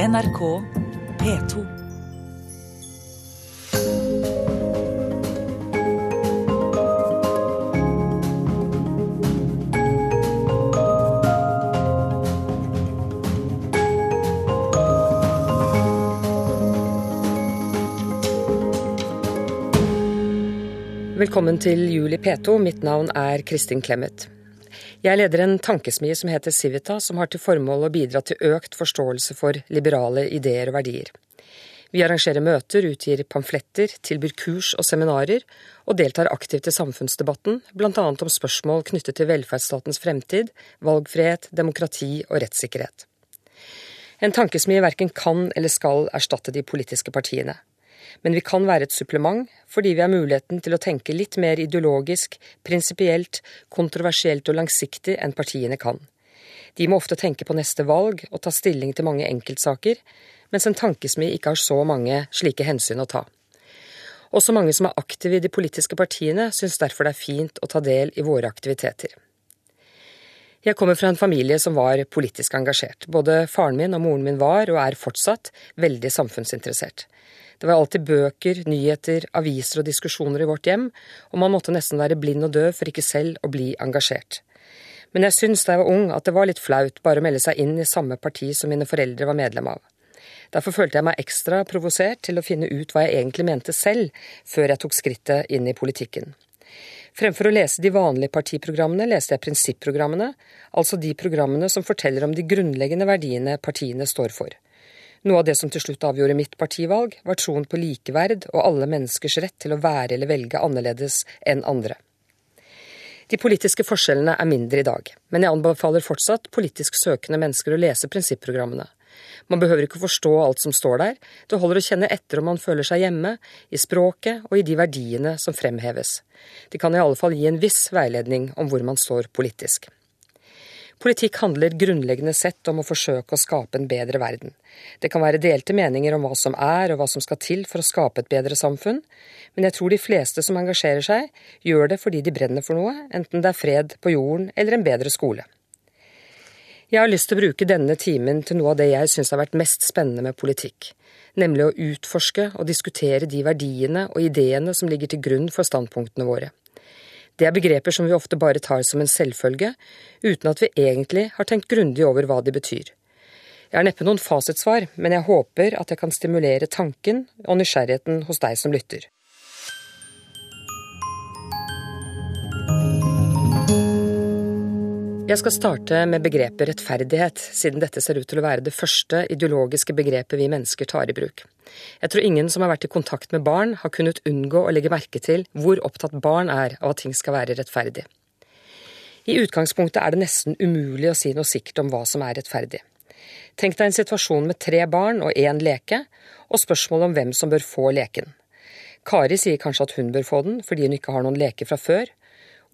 NRK P2. Velkommen til Juli P2. Mitt navn er Kristin Clemet. Jeg leder en tankesmie som heter Civita, som har til formål å bidra til økt forståelse for liberale ideer og verdier. Vi arrangerer møter, utgir pamfletter, tilbyr kurs og seminarer, og deltar aktivt i samfunnsdebatten, bl.a. om spørsmål knyttet til velferdsstatens fremtid, valgfrihet, demokrati og rettssikkerhet. En tankesmie verken kan eller skal erstatte de politiske partiene men vi kan være et supplement fordi vi har muligheten til å tenke litt mer ideologisk, prinsipielt, kontroversielt og langsiktig enn partiene kan. De må ofte tenke på neste valg og ta stilling til mange enkeltsaker, mens en tankesmi ikke har så mange slike hensyn å ta. Også mange som er aktive i de politiske partiene, syns derfor det er fint å ta del i våre aktiviteter. Jeg kommer fra en familie som var politisk engasjert. Både faren min og moren min var, og er fortsatt, veldig samfunnsinteressert. Det var alltid bøker, nyheter, aviser og diskusjoner i vårt hjem, og man måtte nesten være blind og døv for ikke selv å bli engasjert. Men jeg syns da jeg var ung at det var litt flaut bare å melde seg inn i samme parti som mine foreldre var medlem av. Derfor følte jeg meg ekstra provosert til å finne ut hva jeg egentlig mente selv, før jeg tok skrittet inn i politikken. Fremfor å lese de vanlige partiprogrammene, leste jeg prinsipprogrammene, altså de programmene som forteller om de grunnleggende verdiene partiene står for. Noe av det som til slutt avgjorde mitt partivalg, var troen på likeverd og alle menneskers rett til å være eller velge annerledes enn andre. De politiske forskjellene er mindre i dag, men jeg anbefaler fortsatt politisk søkende mennesker å lese prinsipprogrammene. Man behøver ikke forstå alt som står der, det holder å kjenne etter om man føler seg hjemme, i språket og i de verdiene som fremheves. De kan i alle fall gi en viss veiledning om hvor man står politisk. Politikk handler grunnleggende sett om å forsøke å skape en bedre verden. Det kan være delte meninger om hva som er og hva som skal til for å skape et bedre samfunn, men jeg tror de fleste som engasjerer seg, gjør det fordi de brenner for noe, enten det er fred på jorden eller en bedre skole. Jeg har lyst til å bruke denne timen til noe av det jeg syns har vært mest spennende med politikk, nemlig å utforske og diskutere de verdiene og ideene som ligger til grunn for standpunktene våre. Det er begreper som vi ofte bare tar som en selvfølge, uten at vi egentlig har tenkt grundig over hva de betyr. Jeg har neppe noen fasitsvar, men jeg håper at jeg kan stimulere tanken og nysgjerrigheten hos deg som lytter. Jeg skal starte med begrepet rettferdighet, siden dette ser ut til å være det første ideologiske begrepet vi mennesker tar i bruk. Jeg tror ingen som har vært i kontakt med barn, har kunnet unngå å legge merke til hvor opptatt barn er av at ting skal være rettferdig. I utgangspunktet er det nesten umulig å si noe sikkert om hva som er rettferdig. Tenk deg en situasjon med tre barn og én leke, og spørsmål om hvem som bør få leken. Kari sier kanskje at hun bør få den fordi hun ikke har noen leker fra før,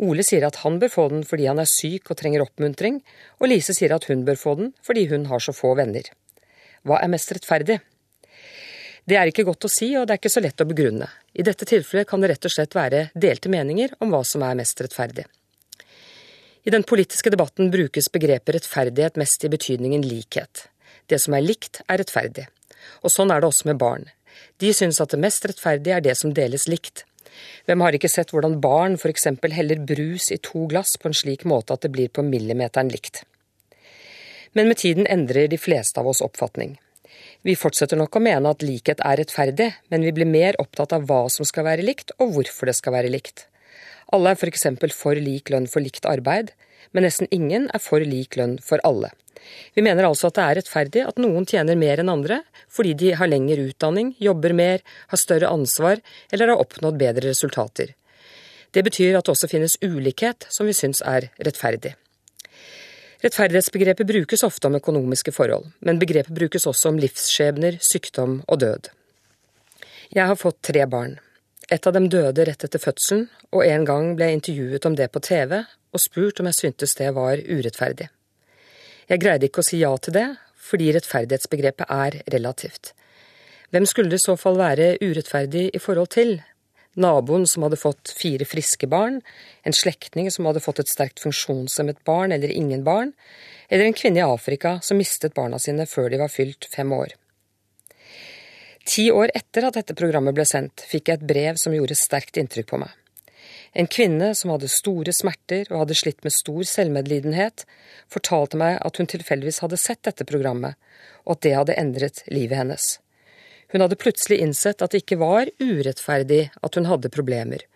Ole sier at han bør få den fordi han er syk og trenger oppmuntring, og Lise sier at hun bør få den fordi hun har så få venner. Hva er mest rettferdig? Det er ikke godt å si, og det er ikke så lett å begrunne. I dette tilfellet kan det rett og slett være delte meninger om hva som er mest rettferdig. I den politiske debatten brukes begrepet rettferdighet mest i betydningen likhet. Det som er likt, er rettferdig. Og sånn er det også med barn. De syns at det mest rettferdige er det som deles likt. Hvem har ikke sett hvordan barn f.eks. heller brus i to glass på en slik måte at det blir på millimeteren likt? Men med tiden endrer de fleste av oss oppfatning. Vi fortsetter nok å mene at likhet er rettferdig, men vi blir mer opptatt av hva som skal være likt, og hvorfor det skal være likt. Alle er f.eks. For, for lik lønn for likt arbeid, men nesten ingen er for lik lønn for alle. Vi mener altså at det er rettferdig at noen tjener mer enn andre fordi de har lengre utdanning, jobber mer, har større ansvar eller har oppnådd bedre resultater. Det betyr at det også finnes ulikhet som vi syns er rettferdig. Rettferdighetsbegrepet brukes ofte om økonomiske forhold, men begrepet brukes også om livsskjebner, sykdom og død. Jeg har fått tre barn. Et av dem døde rett etter fødselen, og en gang ble jeg intervjuet om det på TV og spurt om jeg syntes det var urettferdig. Jeg greide ikke å si ja til det, fordi rettferdighetsbegrepet er relativt. Hvem skulle det i så fall være urettferdig i forhold til? naboen som hadde fått fire friske barn, en slektning som hadde fått et sterkt funksjonshemmet barn eller ingen barn, eller en kvinne i Afrika som mistet barna sine før de var fylt fem år. Ti år etter at dette programmet ble sendt, fikk jeg et brev som gjorde sterkt inntrykk på meg. En kvinne som hadde store smerter og hadde slitt med stor selvmedlidenhet, fortalte meg at hun tilfeldigvis hadde sett dette programmet, og at det hadde endret livet hennes. Hun hadde plutselig innsett at det ikke var urettferdig at hun hadde problemer.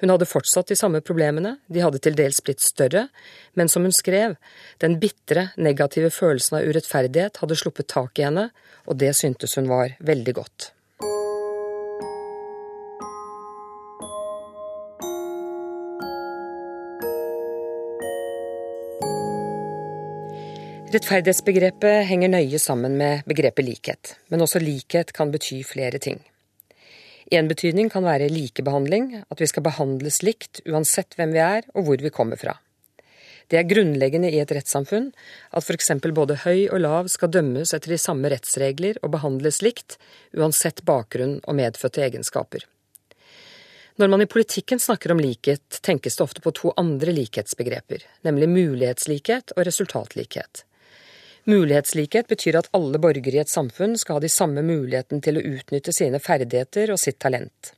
Hun hadde fortsatt de samme problemene, de hadde til dels blitt større, men som hun skrev, den bitre, negative følelsen av urettferdighet hadde sluppet tak i henne, og det syntes hun var veldig godt. Rettferdighetsbegrepet henger nøye sammen med begrepet likhet, men også likhet kan bety flere ting. En betydning kan være likebehandling, at vi skal behandles likt uansett hvem vi er og hvor vi kommer fra. Det er grunnleggende i et rettssamfunn at f.eks. både høy og lav skal dømmes etter de samme rettsregler og behandles likt, uansett bakgrunn og medfødte egenskaper. Når man i politikken snakker om likhet, tenkes det ofte på to andre likhetsbegreper, nemlig mulighetslikhet og resultatlikhet. Mulighetslikhet betyr at alle borgere i et samfunn skal ha de samme muligheten til å utnytte sine ferdigheter og sitt talent.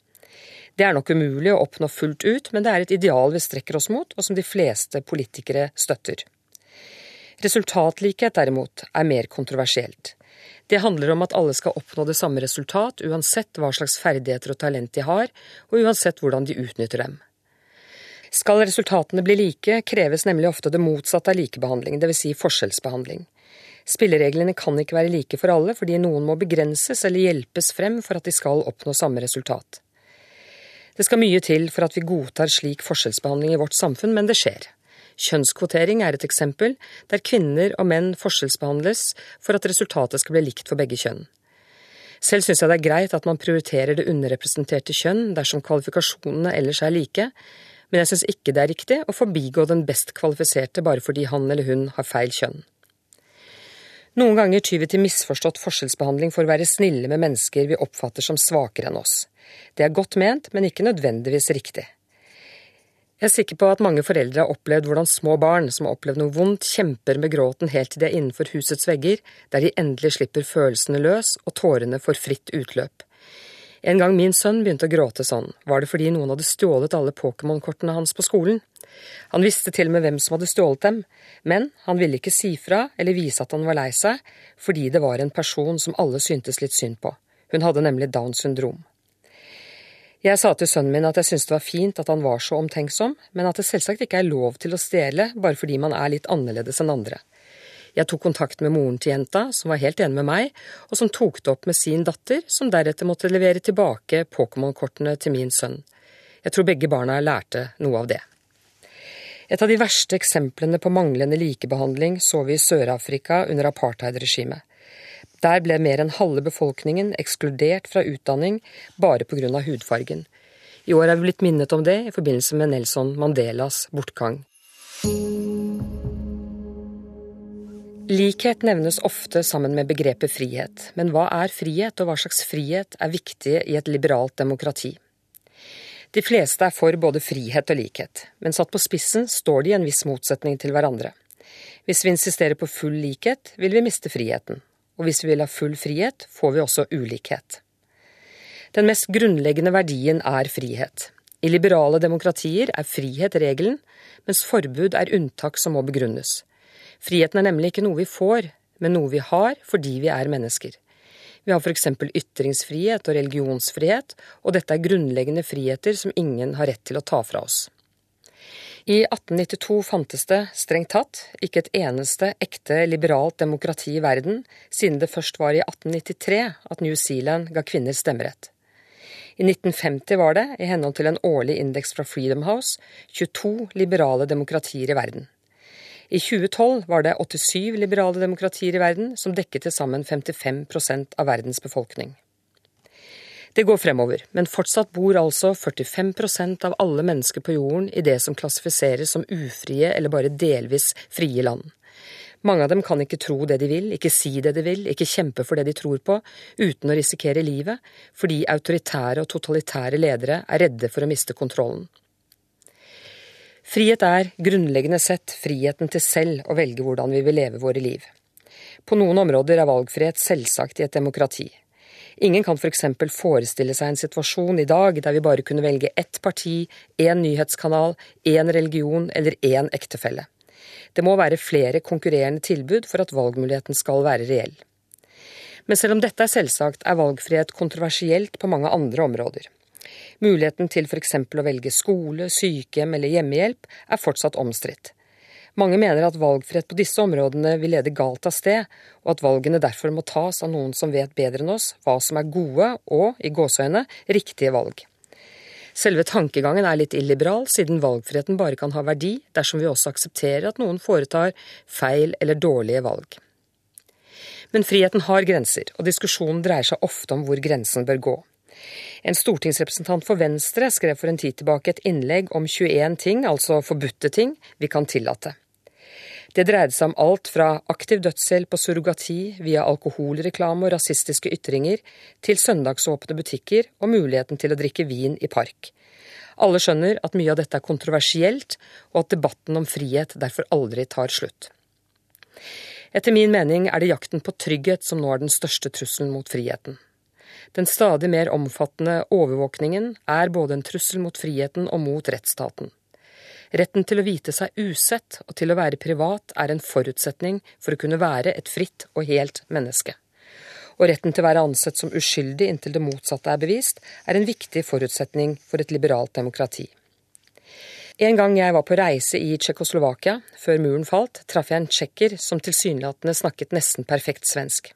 Det er nok umulig å oppnå fullt ut, men det er et ideal vi strekker oss mot, og som de fleste politikere støtter. Resultatlikhet, derimot, er mer kontroversielt. Det handler om at alle skal oppnå det samme resultat, uansett hva slags ferdigheter og talent de har, og uansett hvordan de utnytter dem. Skal resultatene bli like, kreves nemlig ofte det motsatte av likebehandling, dvs. Si forskjellsbehandling. Spillereglene kan ikke være like for alle, fordi noen må begrenses eller hjelpes frem for at de skal oppnå samme resultat. Det skal mye til for at vi godtar slik forskjellsbehandling i vårt samfunn, men det skjer. Kjønnskvotering er et eksempel, der kvinner og menn forskjellsbehandles for at resultatet skal bli likt for begge kjønn. Selv syns jeg det er greit at man prioriterer det underrepresenterte kjønn dersom kvalifikasjonene ellers er like, men jeg syns ikke det er riktig å forbigå den best kvalifiserte bare fordi han eller hun har feil kjønn. Noen ganger tyr vi til misforstått forskjellsbehandling for å være snille med mennesker vi oppfatter som svakere enn oss. Det er godt ment, men ikke nødvendigvis riktig. Jeg er sikker på at mange foreldre har opplevd hvordan små barn som har opplevd noe vondt, kjemper med gråten helt til de er innenfor husets vegger, der de endelig slipper følelsene løs og tårene får fritt utløp. En gang min sønn begynte å gråte sånn, var det fordi noen hadde stjålet alle Pokémon-kortene hans på skolen. Han visste til og med hvem som hadde stjålet dem, men han ville ikke si fra eller vise at han var lei seg, fordi det var en person som alle syntes litt synd på. Hun hadde nemlig Downs syndrom. Jeg sa til sønnen min at jeg syntes det var fint at han var så omtenksom, men at det selvsagt ikke er lov til å stjele bare fordi man er litt annerledes enn andre. Jeg tok kontakt med moren til jenta, som var helt enig med meg, og som tok det opp med sin datter, som deretter måtte levere tilbake Pokémon-kortene til min sønn. Jeg tror begge barna lærte noe av det. Et av de verste eksemplene på manglende likebehandling så vi i Sør-Afrika under apartheidregimet. Der ble mer enn halve befolkningen ekskludert fra utdanning bare pga. hudfargen. I år er vi blitt minnet om det i forbindelse med Nelson Mandelas bortgang. Likhet nevnes ofte sammen med begrepet frihet, men hva er frihet, og hva slags frihet er viktig i et liberalt demokrati? De fleste er for både frihet og likhet, men satt på spissen står de i en viss motsetning til hverandre. Hvis vi insisterer på full likhet, vil vi miste friheten, og hvis vi vil ha full frihet, får vi også ulikhet. Den mest grunnleggende verdien er frihet. I liberale demokratier er frihet regelen, mens forbud er unntak som må begrunnes. Friheten er nemlig ikke noe vi får, men noe vi har fordi vi er mennesker. Vi har f.eks. ytringsfrihet og religionsfrihet, og dette er grunnleggende friheter som ingen har rett til å ta fra oss. I 1892 fantes det, strengt tatt, ikke et eneste ekte liberalt demokrati i verden, siden det først var i 1893 at New Zealand ga kvinner stemmerett. I 1950 var det, i henhold til en årlig indeks fra Freedom House, 22 liberale demokratier i verden. I 2012 var det 87 liberale demokratier i verden, som dekket til sammen 55 av verdens befolkning. Det går fremover, men fortsatt bor altså 45% av alle mennesker på jorden i det som klassifiseres som ufrie eller bare delvis frie land. Mange av dem kan ikke tro det de vil, ikke si det de vil, ikke kjempe for det de tror på, uten å risikere livet, fordi autoritære og totalitære ledere er redde for å miste kontrollen. Frihet er, grunnleggende sett, friheten til selv å velge hvordan vi vil leve våre liv. På noen områder er valgfrihet selvsagt i et demokrati. Ingen kan f.eks. For forestille seg en situasjon i dag der vi bare kunne velge ett parti, én nyhetskanal, én religion eller én ektefelle. Det må være flere konkurrerende tilbud for at valgmuligheten skal være reell. Men selv om dette er selvsagt, er valgfrihet kontroversielt på mange andre områder. Muligheten til f.eks. å velge skole, sykehjem eller hjemmehjelp er fortsatt omstridt. Mange mener at valgfrihet på disse områdene vil lede galt av sted, og at valgene derfor må tas av noen som vet bedre enn oss hva som er gode og, i gåseøyne, riktige valg. Selve tankegangen er litt illiberal, siden valgfriheten bare kan ha verdi dersom vi også aksepterer at noen foretar feil eller dårlige valg. Men friheten har grenser, og diskusjonen dreier seg ofte om hvor grensen bør gå. En stortingsrepresentant for Venstre skrev for en tid tilbake et innlegg om 21 ting, altså forbudte ting, vi kan tillate. Det dreide seg om alt fra aktiv dødshjelp og surrogati via alkoholreklame og rasistiske ytringer, til søndagsåpne butikker og muligheten til å drikke vin i park. Alle skjønner at mye av dette er kontroversielt, og at debatten om frihet derfor aldri tar slutt. Etter min mening er det jakten på trygghet som nå er den største trusselen mot friheten. Den stadig mer omfattende overvåkningen er både en trussel mot friheten og mot rettsstaten. Retten til å vite seg usett og til å være privat er en forutsetning for å kunne være et fritt og helt menneske. Og retten til å være ansett som uskyldig inntil det motsatte er bevist, er en viktig forutsetning for et liberalt demokrati. En gang jeg var på reise i Tsjekkoslovakia, før muren falt, traff jeg en tsjekker som tilsynelatende snakket nesten perfekt svensk.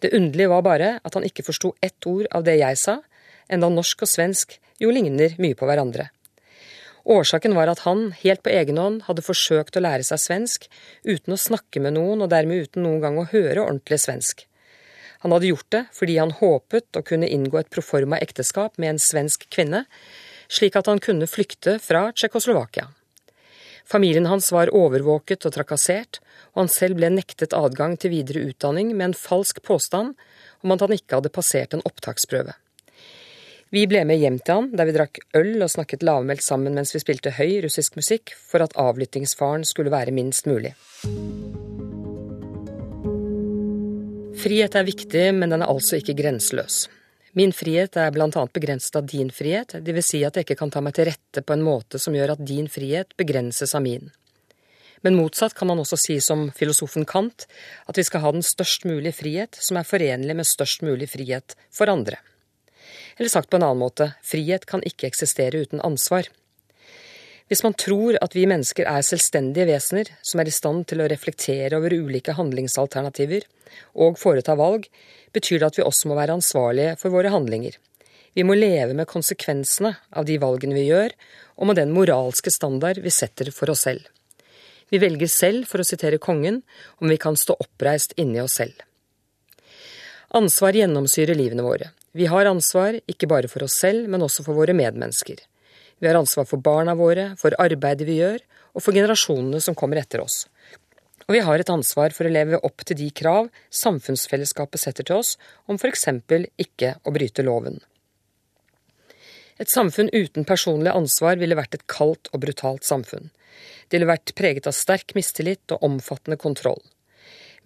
Det underlige var bare at han ikke forsto ett ord av det jeg sa, enda norsk og svensk jo ligner mye på hverandre. Årsaken var at han, helt på egen hånd, hadde forsøkt å lære seg svensk, uten å snakke med noen og dermed uten noen gang å høre ordentlig svensk. Han hadde gjort det fordi han håpet å kunne inngå et proforma ekteskap med en svensk kvinne, slik at han kunne flykte fra Tsjekkoslovakia. Familien hans var overvåket og trakassert, og han selv ble nektet adgang til videre utdanning med en falsk påstand om at han ikke hadde passert en opptaksprøve. Vi ble med hjem til han, der vi drakk øl og snakket lavmælt sammen mens vi spilte høy russisk musikk, for at avlyttingsfaren skulle være minst mulig. Frihet er viktig, men den er altså ikke grenseløs. Min frihet er blant annet begrenset av din frihet, dvs. Si at jeg ikke kan ta meg til rette på en måte som gjør at din frihet begrenses av min. Men motsatt kan man også si som filosofen Kant, at vi skal ha den størst mulige frihet som er forenlig med størst mulig frihet for andre. Eller sagt på en annen måte, frihet kan ikke eksistere uten ansvar. Hvis man tror at vi mennesker er selvstendige vesener som er i stand til å reflektere over ulike handlingsalternativer og foreta valg, betyr det at vi også må være ansvarlige for våre handlinger. Vi må leve med konsekvensene av de valgene vi gjør, og med den moralske standard vi setter for oss selv. Vi velger selv, for å sitere kongen, om vi kan stå oppreist inni oss selv. Ansvar gjennomsyrer livene våre. Vi har ansvar ikke bare for oss selv, men også for våre medmennesker. Vi har ansvar for barna våre, for arbeidet vi gjør, og for generasjonene som kommer etter oss. Og vi har et ansvar for å leve opp til de krav samfunnsfellesskapet setter til oss om f.eks. ikke å bryte loven. Et samfunn uten personlig ansvar ville vært et kaldt og brutalt samfunn. Det ville vært preget av sterk mistillit og omfattende kontroll.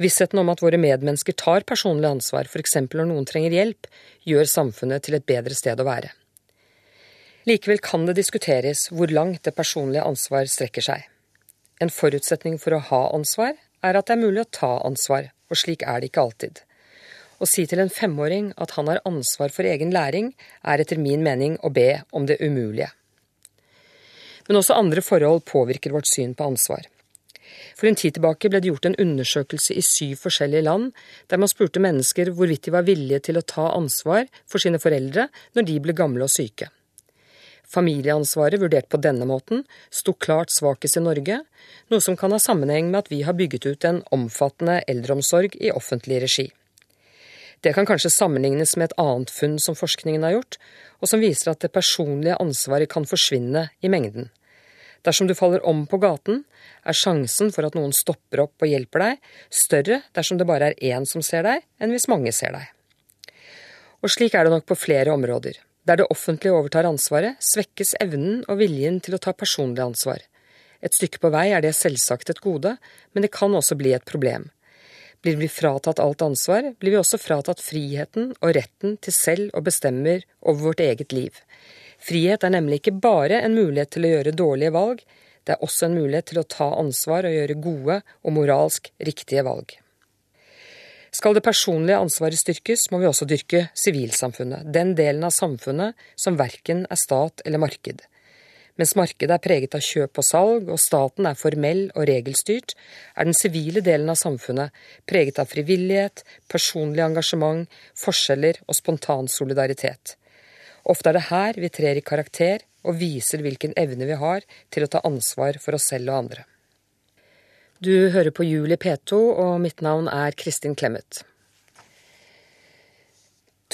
Vissheten om at våre medmennesker tar personlig ansvar, f.eks. når noen trenger hjelp, gjør samfunnet til et bedre sted å være. Likevel kan det diskuteres hvor langt det personlige ansvar strekker seg. En forutsetning for å ha ansvar er at det er mulig å ta ansvar, og slik er det ikke alltid. Å si til en femåring at han har ansvar for egen læring, er etter min mening å be om det umulige. Men også andre forhold påvirker vårt syn på ansvar. For en tid tilbake ble det gjort en undersøkelse i syv forskjellige land, der man spurte mennesker hvorvidt de var villige til å ta ansvar for sine foreldre når de ble gamle og syke. Familieansvaret vurdert på denne måten sto klart svakest i Norge, noe som kan ha sammenheng med at vi har bygget ut en omfattende eldreomsorg i offentlig regi. Det kan kanskje sammenlignes med et annet funn som forskningen har gjort, og som viser at det personlige ansvaret kan forsvinne i mengden. Dersom du faller om på gaten, er sjansen for at noen stopper opp og hjelper deg, større dersom det bare er én som ser deg, enn hvis mange ser deg. Og slik er det nok på flere områder. Der det offentlige overtar ansvaret, svekkes evnen og viljen til å ta personlig ansvar. Et stykke på vei er det selvsagt et gode, men det kan også bli et problem. Blir vi fratatt alt ansvar, blir vi også fratatt friheten og retten til selv å bestemme over vårt eget liv. Frihet er nemlig ikke bare en mulighet til å gjøre dårlige valg, det er også en mulighet til å ta ansvar og gjøre gode og moralsk riktige valg. Skal det personlige ansvaret styrkes, må vi også dyrke sivilsamfunnet, den delen av samfunnet som verken er stat eller marked. Mens markedet er preget av kjøp og salg, og staten er formell og regelstyrt, er den sivile delen av samfunnet preget av frivillighet, personlig engasjement, forskjeller og spontan solidaritet. Ofte er det her vi trer i karakter og viser hvilken evne vi har til å ta ansvar for oss selv og andre. Du hører på Julie P2, og mitt navn er Kristin Clemet.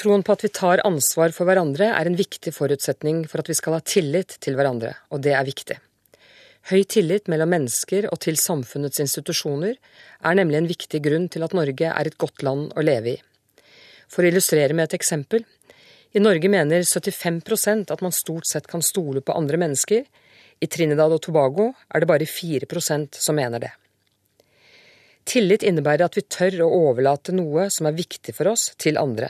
Troen på at vi tar ansvar for hverandre er en viktig forutsetning for at vi skal ha tillit til hverandre, og det er viktig. Høy tillit mellom mennesker og til samfunnets institusjoner er nemlig en viktig grunn til at Norge er et godt land å leve i. For å illustrere med et eksempel i Norge mener 75% at man stort sett kan stole på andre mennesker. I Trinidad og Tobago er det bare 4% som mener det. Tillit innebærer at vi tør å overlate noe som er viktig for oss, til andre.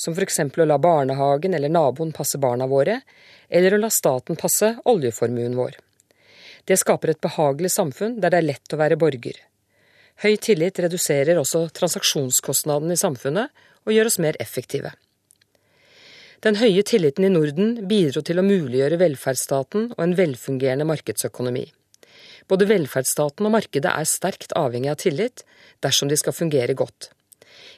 Som f.eks. å la barnehagen eller naboen passe barna våre, eller å la staten passe oljeformuen vår. Det skaper et behagelig samfunn der det er lett å være borger. Høy tillit reduserer også transaksjonskostnaden i samfunnet og gjør oss mer effektive. Den høye tilliten i Norden bidro til å muliggjøre velferdsstaten og en velfungerende markedsøkonomi. Både velferdsstaten og markedet er sterkt avhengig av tillit dersom de skal fungere godt.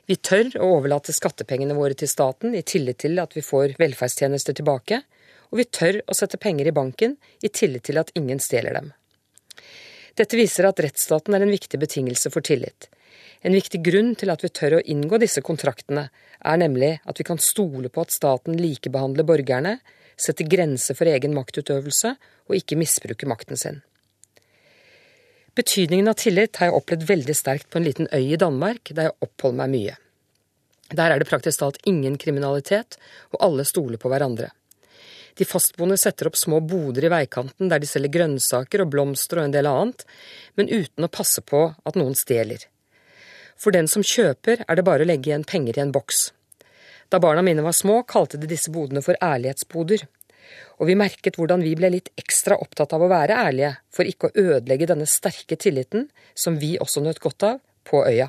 Vi tør å overlate skattepengene våre til staten i tillit til at vi får velferdstjenester tilbake, og vi tør å sette penger i banken i tillit til at ingen stjeler dem. Dette viser at rettsstaten er en viktig betingelse for tillit. En viktig grunn til at vi tør å inngå disse kontraktene, er nemlig at vi kan stole på at staten likebehandler borgerne, setter grenser for egen maktutøvelse og ikke misbruker makten sin. Betydningen av tillit har jeg opplevd veldig sterkt på en liten øy i Danmark, der jeg oppholder meg mye. Der er det praktisk talt ingen kriminalitet, og alle stoler på hverandre. De fastboende setter opp små boder i veikanten der de selger grønnsaker og blomster og en del annet, men uten å passe på at noen stjeler. For den som kjøper, er det bare å legge igjen penger i en boks. Da barna mine var små, kalte de disse bodene for ærlighetsboder. Og vi merket hvordan vi ble litt ekstra opptatt av å være ærlige, for ikke å ødelegge denne sterke tilliten som vi også nøt godt av, på øya.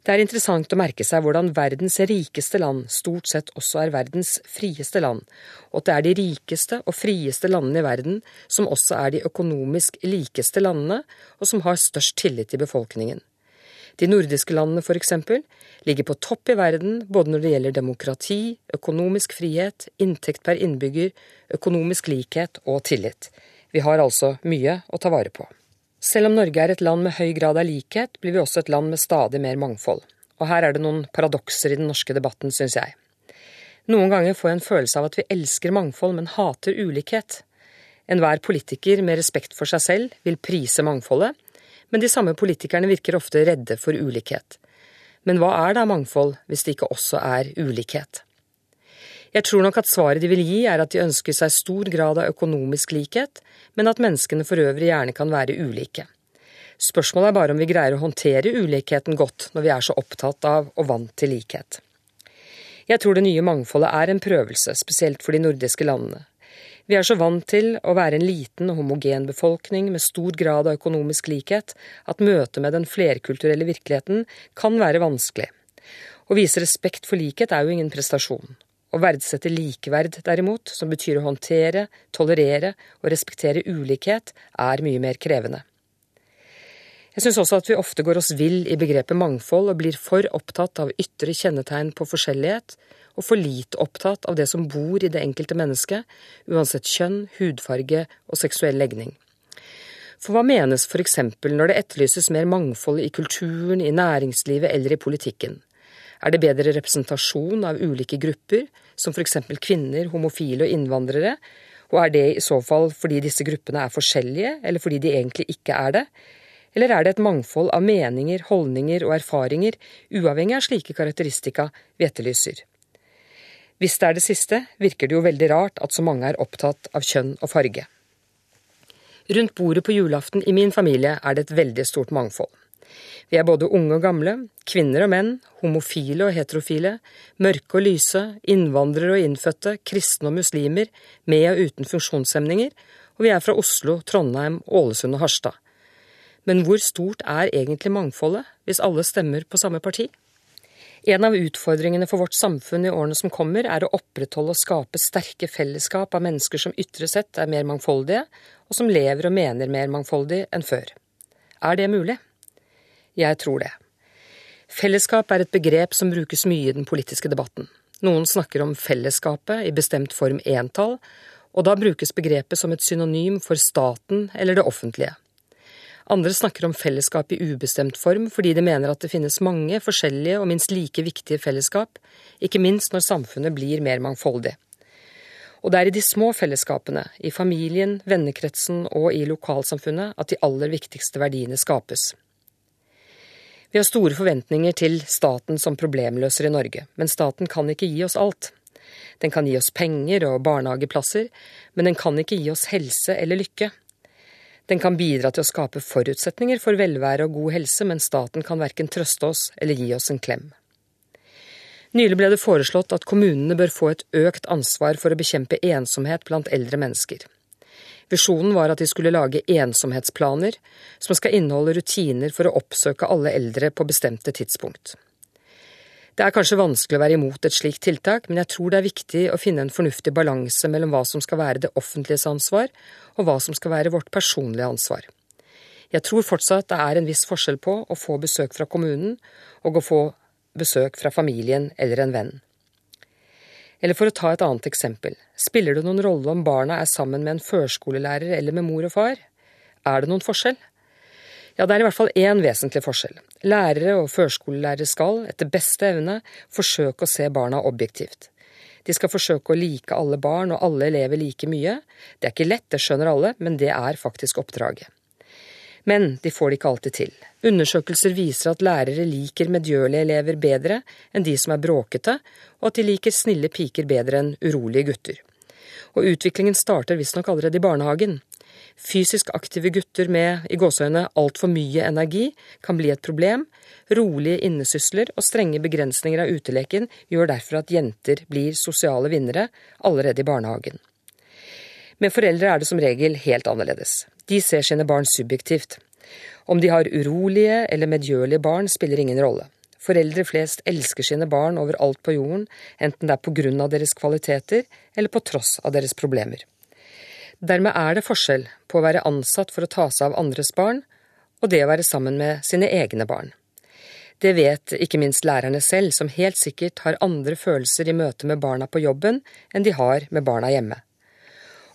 Det er interessant å merke seg hvordan verdens rikeste land stort sett også er verdens frieste land, og at det er de rikeste og frieste landene i verden som også er de økonomisk likeste landene, og som har størst tillit i befolkningen. De nordiske landene, for eksempel, ligger på topp i verden både når det gjelder demokrati, økonomisk frihet, inntekt per innbygger, økonomisk likhet og tillit. Vi har altså mye å ta vare på. Selv om Norge er et land med høy grad av likhet, blir vi også et land med stadig mer mangfold. Og her er det noen paradokser i den norske debatten, syns jeg. Noen ganger får jeg en følelse av at vi elsker mangfold, men hater ulikhet. Enhver politiker med respekt for seg selv vil prise mangfoldet, men de samme politikerne virker ofte redde for ulikhet. Men hva er da mangfold, hvis det ikke også er ulikhet? Jeg tror nok at svaret de vil gi er at de ønsker seg stor grad av økonomisk likhet, men at menneskene for øvrig gjerne kan være ulike. Spørsmålet er bare om vi greier å håndtere ulikheten godt når vi er så opptatt av og vant til likhet. Jeg tror det nye mangfoldet er en prøvelse, spesielt for de nordiske landene. Vi er så vant til å være en liten og homogen befolkning med stor grad av økonomisk likhet at møtet med den flerkulturelle virkeligheten kan være vanskelig. Å vise respekt for likhet er jo ingen prestasjon. Å verdsette likeverd, derimot, som betyr å håndtere, tolerere og respektere ulikhet, er mye mer krevende. Jeg syns også at vi ofte går oss vill i begrepet mangfold og blir for opptatt av ytre kjennetegn på forskjellighet, og for lite opptatt av det som bor i det enkelte mennesket, uansett kjønn, hudfarge og seksuell legning. For hva menes for eksempel når det etterlyses mer mangfold i kulturen, i næringslivet eller i politikken? Er det bedre representasjon av ulike grupper, som f.eks. kvinner, homofile og innvandrere? Og er det i så fall fordi disse gruppene er forskjellige, eller fordi de egentlig ikke er det? Eller er det et mangfold av meninger, holdninger og erfaringer, uavhengig av slike karakteristika vi etterlyser? Hvis det er det siste, virker det jo veldig rart at så mange er opptatt av kjønn og farge. Rundt bordet på julaften i min familie er det et veldig stort mangfold. Vi er både unge og gamle, kvinner og menn, homofile og heterofile, mørke og lyse, innvandrere og innfødte, kristne og muslimer, med og uten funksjonshemninger, og vi er fra Oslo, Trondheim, Ålesund og Harstad. Men hvor stort er egentlig mangfoldet, hvis alle stemmer på samme parti? En av utfordringene for vårt samfunn i årene som kommer, er å opprettholde og skape sterke fellesskap av mennesker som ytre sett er mer mangfoldige, og som lever og mener mer mangfoldig enn før. Er det mulig? Jeg tror det. Fellesskap er et begrep som brukes mye i den politiske debatten. Noen snakker om fellesskapet i bestemt form entall, og da brukes begrepet som et synonym for staten eller det offentlige. Andre snakker om fellesskap i ubestemt form fordi de mener at det finnes mange forskjellige og minst like viktige fellesskap, ikke minst når samfunnet blir mer mangfoldig. Og det er i de små fellesskapene, i familien, vennekretsen og i lokalsamfunnet, at de aller viktigste verdiene skapes. Vi har store forventninger til staten som problemløser i Norge, men staten kan ikke gi oss alt. Den kan gi oss penger og barnehageplasser, men den kan ikke gi oss helse eller lykke. Den kan bidra til å skape forutsetninger for velvære og god helse, men staten kan verken trøste oss eller gi oss en klem. Nylig ble det foreslått at kommunene bør få et økt ansvar for å bekjempe ensomhet blant eldre mennesker. Visjonen var at de skulle lage ensomhetsplaner, som skal inneholde rutiner for å oppsøke alle eldre på bestemte tidspunkt. Det er kanskje vanskelig å være imot et slikt tiltak, men jeg tror det er viktig å finne en fornuftig balanse mellom hva som skal være det offentliges ansvar, og hva som skal være vårt personlige ansvar. Jeg tror fortsatt det er en viss forskjell på å få besøk fra kommunen og å få besøk fra familien eller en venn. Eller for å ta et annet eksempel, spiller det noen rolle om barna er sammen med en førskolelærer eller med mor og far? Er det noen forskjell? Ja, det er i hvert fall én vesentlig forskjell. Lærere og førskolelærere skal, etter beste evne, forsøke å se barna objektivt. De skal forsøke å like alle barn og alle elever like mye. Det er ikke lett, det skjønner alle, men det er faktisk oppdraget. Men de får det ikke alltid til. Undersøkelser viser at lærere liker medgjørlige elever bedre enn de som er bråkete, og at de liker snille piker bedre enn urolige gutter. Og utviklingen starter visstnok allerede i barnehagen. Fysisk aktive gutter med i gåseøyne altfor mye energi kan bli et problem. Rolige innesysler og strenge begrensninger av uteleken gjør derfor at jenter blir sosiale vinnere allerede i barnehagen. Med foreldre er det som regel helt annerledes. De ser sine barn subjektivt. Om de har urolige eller medgjørlige barn, spiller ingen rolle. Foreldre flest elsker sine barn overalt på jorden, enten det er på grunn av deres kvaliteter eller på tross av deres problemer. Dermed er det forskjell på å være ansatt for å ta seg av andres barn, og det å være sammen med sine egne barn. Det vet ikke minst lærerne selv, som helt sikkert har andre følelser i møte med barna på jobben enn de har med barna hjemme.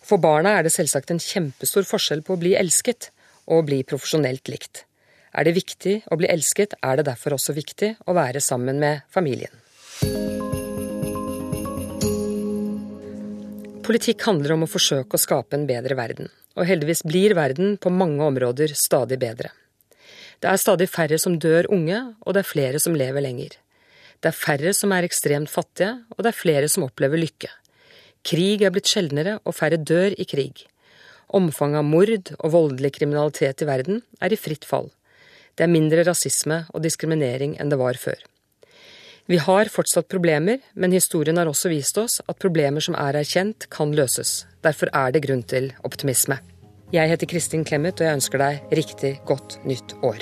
For barna er det selvsagt en kjempestor forskjell på å bli elsket og å bli profesjonelt likt. Er det viktig å bli elsket, er det derfor også viktig å være sammen med familien. Politikk handler om å forsøke å skape en bedre verden, og heldigvis blir verden på mange områder stadig bedre. Det er stadig færre som dør unge, og det er flere som lever lenger. Det er færre som er ekstremt fattige, og det er flere som opplever lykke. Krig er blitt sjeldnere, og færre dør i krig. Omfanget av mord og voldelig kriminalitet i verden er i fritt fall. Det er mindre rasisme og diskriminering enn det var før. Vi har fortsatt problemer, men historien har også vist oss at problemer som er erkjent, kan løses. Derfor er det grunn til optimisme. Jeg heter Kristin Clemet, og jeg ønsker deg riktig godt nytt år.